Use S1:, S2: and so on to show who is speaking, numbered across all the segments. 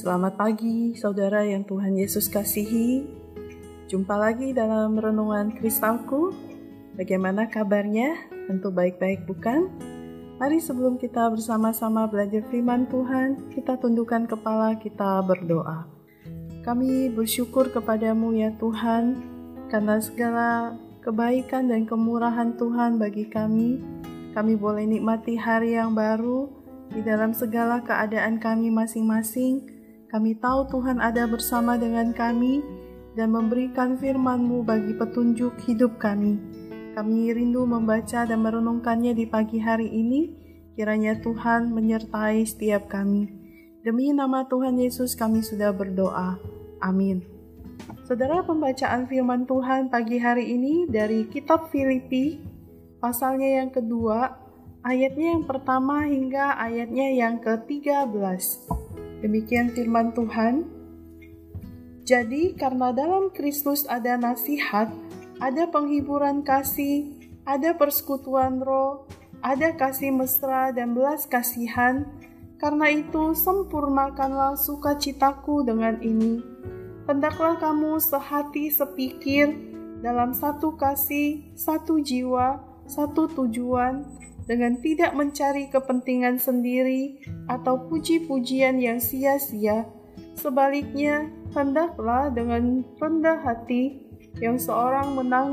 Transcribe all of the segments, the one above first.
S1: Selamat pagi, saudara yang Tuhan Yesus kasihi. Jumpa lagi dalam renungan kristalku. Bagaimana kabarnya? Tentu baik-baik, bukan? Mari sebelum kita bersama-sama belajar firman Tuhan, kita tundukkan kepala, kita berdoa. Kami bersyukur kepadamu ya Tuhan, karena segala kebaikan dan kemurahan Tuhan bagi kami. Kami boleh nikmati hari yang baru di dalam segala keadaan kami masing-masing kami tahu Tuhan ada bersama dengan kami dan memberikan firman-Mu bagi petunjuk hidup kami. Kami rindu membaca dan merenungkannya di pagi hari ini. Kiranya Tuhan menyertai setiap kami. Demi nama Tuhan Yesus kami sudah berdoa. Amin. Saudara pembacaan firman Tuhan pagi hari ini dari kitab Filipi pasalnya yang kedua ayatnya yang pertama hingga ayatnya yang ke-13. Demikian firman Tuhan. Jadi, karena dalam Kristus ada nasihat, ada penghiburan kasih, ada persekutuan roh, ada kasih mesra dan belas kasihan, karena itu sempurnakanlah sukacitaku dengan ini. Hendaklah kamu sehati sepikir dalam satu kasih, satu jiwa, satu tujuan, dengan tidak mencari kepentingan sendiri atau puji-pujian yang sia-sia. Sebaliknya, hendaklah dengan rendah hati yang seorang menang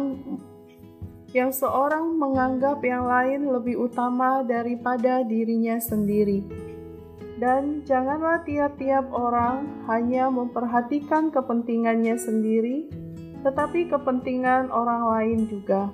S1: yang seorang menganggap yang lain lebih utama daripada dirinya sendiri. Dan janganlah tiap-tiap orang hanya memperhatikan kepentingannya sendiri, tetapi kepentingan orang lain juga.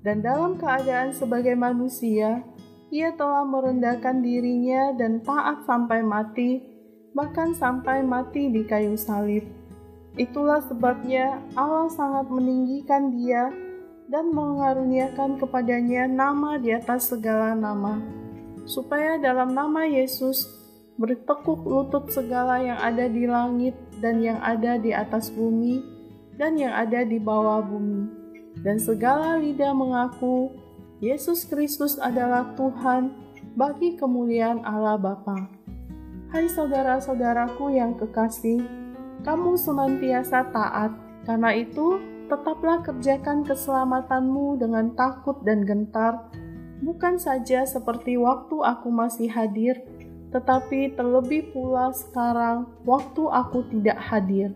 S1: dan dalam keadaan sebagai manusia, ia telah merendahkan dirinya dan taat sampai mati, bahkan sampai mati di kayu salib. Itulah sebabnya Allah sangat meninggikan dia dan mengaruniakan kepadanya nama di atas segala nama, supaya dalam nama Yesus bertekuk lutut segala yang ada di langit dan yang ada di atas bumi dan yang ada di bawah bumi dan segala lidah mengaku Yesus Kristus adalah Tuhan bagi kemuliaan Allah Bapa. Hai saudara-saudaraku yang kekasih, kamu senantiasa taat. Karena itu, tetaplah kerjakan keselamatanmu dengan takut dan gentar, bukan saja seperti waktu aku masih hadir, tetapi terlebih pula sekarang waktu aku tidak hadir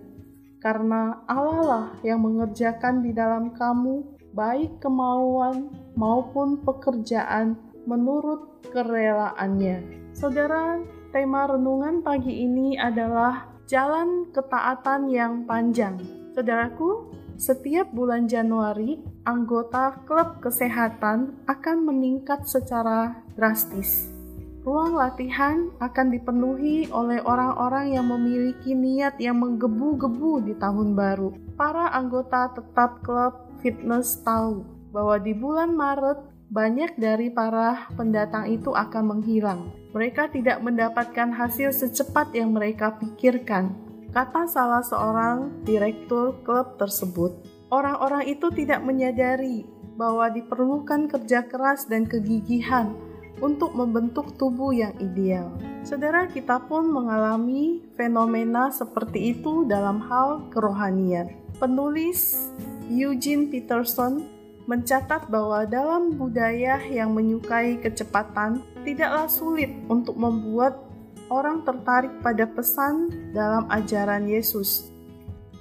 S1: karena Allah lah yang mengerjakan di dalam kamu baik kemauan maupun pekerjaan menurut kerelaannya. Saudara, tema renungan pagi ini adalah jalan ketaatan yang panjang. Saudaraku, setiap bulan Januari, anggota klub kesehatan akan meningkat secara drastis. Ruang latihan akan dipenuhi oleh orang-orang yang memiliki niat yang menggebu-gebu di tahun baru. Para anggota tetap klub fitness tahu bahwa di bulan Maret banyak dari para pendatang itu akan menghilang. Mereka tidak mendapatkan hasil secepat yang mereka pikirkan, kata salah seorang direktur klub tersebut. Orang-orang itu tidak menyadari bahwa diperlukan kerja keras dan kegigihan untuk membentuk tubuh yang ideal. Saudara, kita pun mengalami fenomena seperti itu dalam hal kerohanian. Penulis Eugene Peterson mencatat bahwa dalam budaya yang menyukai kecepatan, tidaklah sulit untuk membuat orang tertarik pada pesan dalam ajaran Yesus.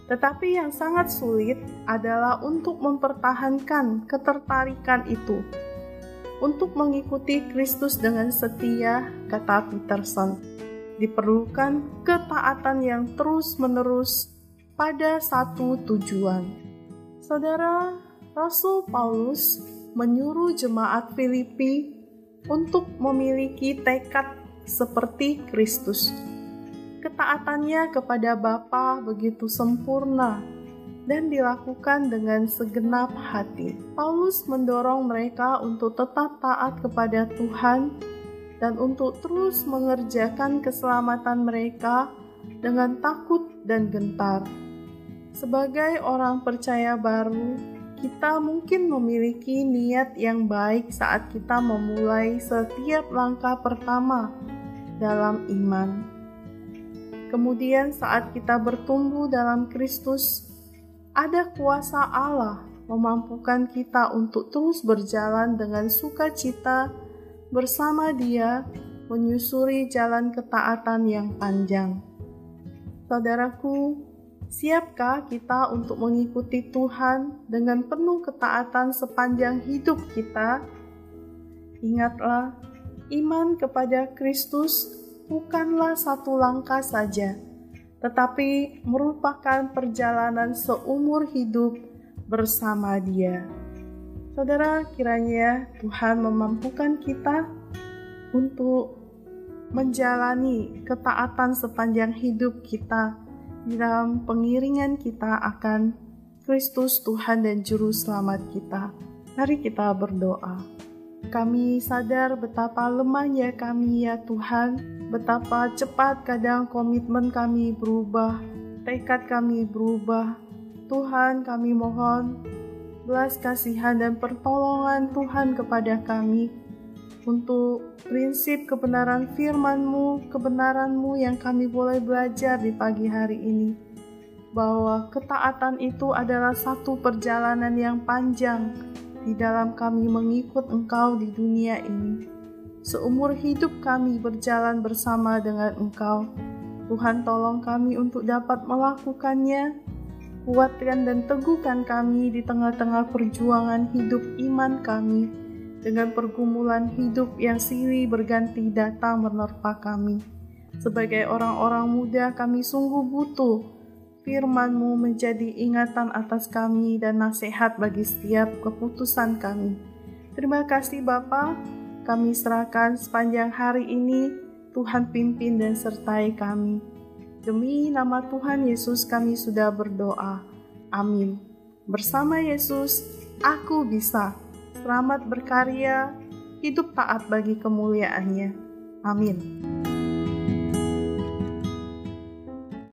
S1: Tetapi yang sangat sulit adalah untuk mempertahankan ketertarikan itu untuk mengikuti Kristus dengan setia, kata Peterson, diperlukan ketaatan yang terus-menerus pada satu tujuan. Saudara, Rasul Paulus menyuruh jemaat Filipi untuk memiliki tekad seperti Kristus. ketaatannya kepada Bapa begitu sempurna dan dilakukan dengan segenap hati. Paulus mendorong mereka untuk tetap taat kepada Tuhan dan untuk terus mengerjakan keselamatan mereka dengan takut dan gentar. Sebagai orang percaya baru, kita mungkin memiliki niat yang baik saat kita memulai setiap langkah pertama dalam iman. Kemudian, saat kita bertumbuh dalam Kristus, ada kuasa Allah memampukan kita untuk terus berjalan dengan sukacita bersama Dia menyusuri jalan ketaatan yang panjang. Saudaraku, siapkah kita untuk mengikuti Tuhan dengan penuh ketaatan sepanjang hidup kita? Ingatlah, iman kepada Kristus bukanlah satu langkah saja tetapi merupakan perjalanan seumur hidup bersama Dia. Saudara, kiranya Tuhan memampukan kita untuk menjalani ketaatan sepanjang hidup kita di dalam pengiringan kita akan Kristus Tuhan dan Juru Selamat kita. Mari kita berdoa. Kami sadar betapa lemahnya kami ya Tuhan, betapa cepat kadang komitmen kami berubah, tekad kami berubah. Tuhan kami mohon belas kasihan dan pertolongan Tuhan kepada kami untuk prinsip kebenaran firman-Mu, kebenaran-Mu yang kami boleh belajar di pagi hari ini. Bahwa ketaatan itu adalah satu perjalanan yang panjang di dalam kami mengikut Engkau di dunia ini. Seumur hidup kami berjalan bersama dengan Engkau. Tuhan tolong kami untuk dapat melakukannya. Kuatkan dan teguhkan kami di tengah-tengah perjuangan hidup iman kami dengan pergumulan hidup yang silih berganti datang menerpa kami. Sebagai orang-orang muda kami sungguh butuh firman-Mu menjadi ingatan atas kami dan nasihat bagi setiap keputusan kami. Terima kasih Bapak kami serahkan sepanjang hari ini, Tuhan pimpin dan sertai kami. Demi nama Tuhan Yesus kami sudah berdoa. Amin. Bersama Yesus, aku bisa. Selamat berkarya, hidup taat bagi kemuliaannya. Amin.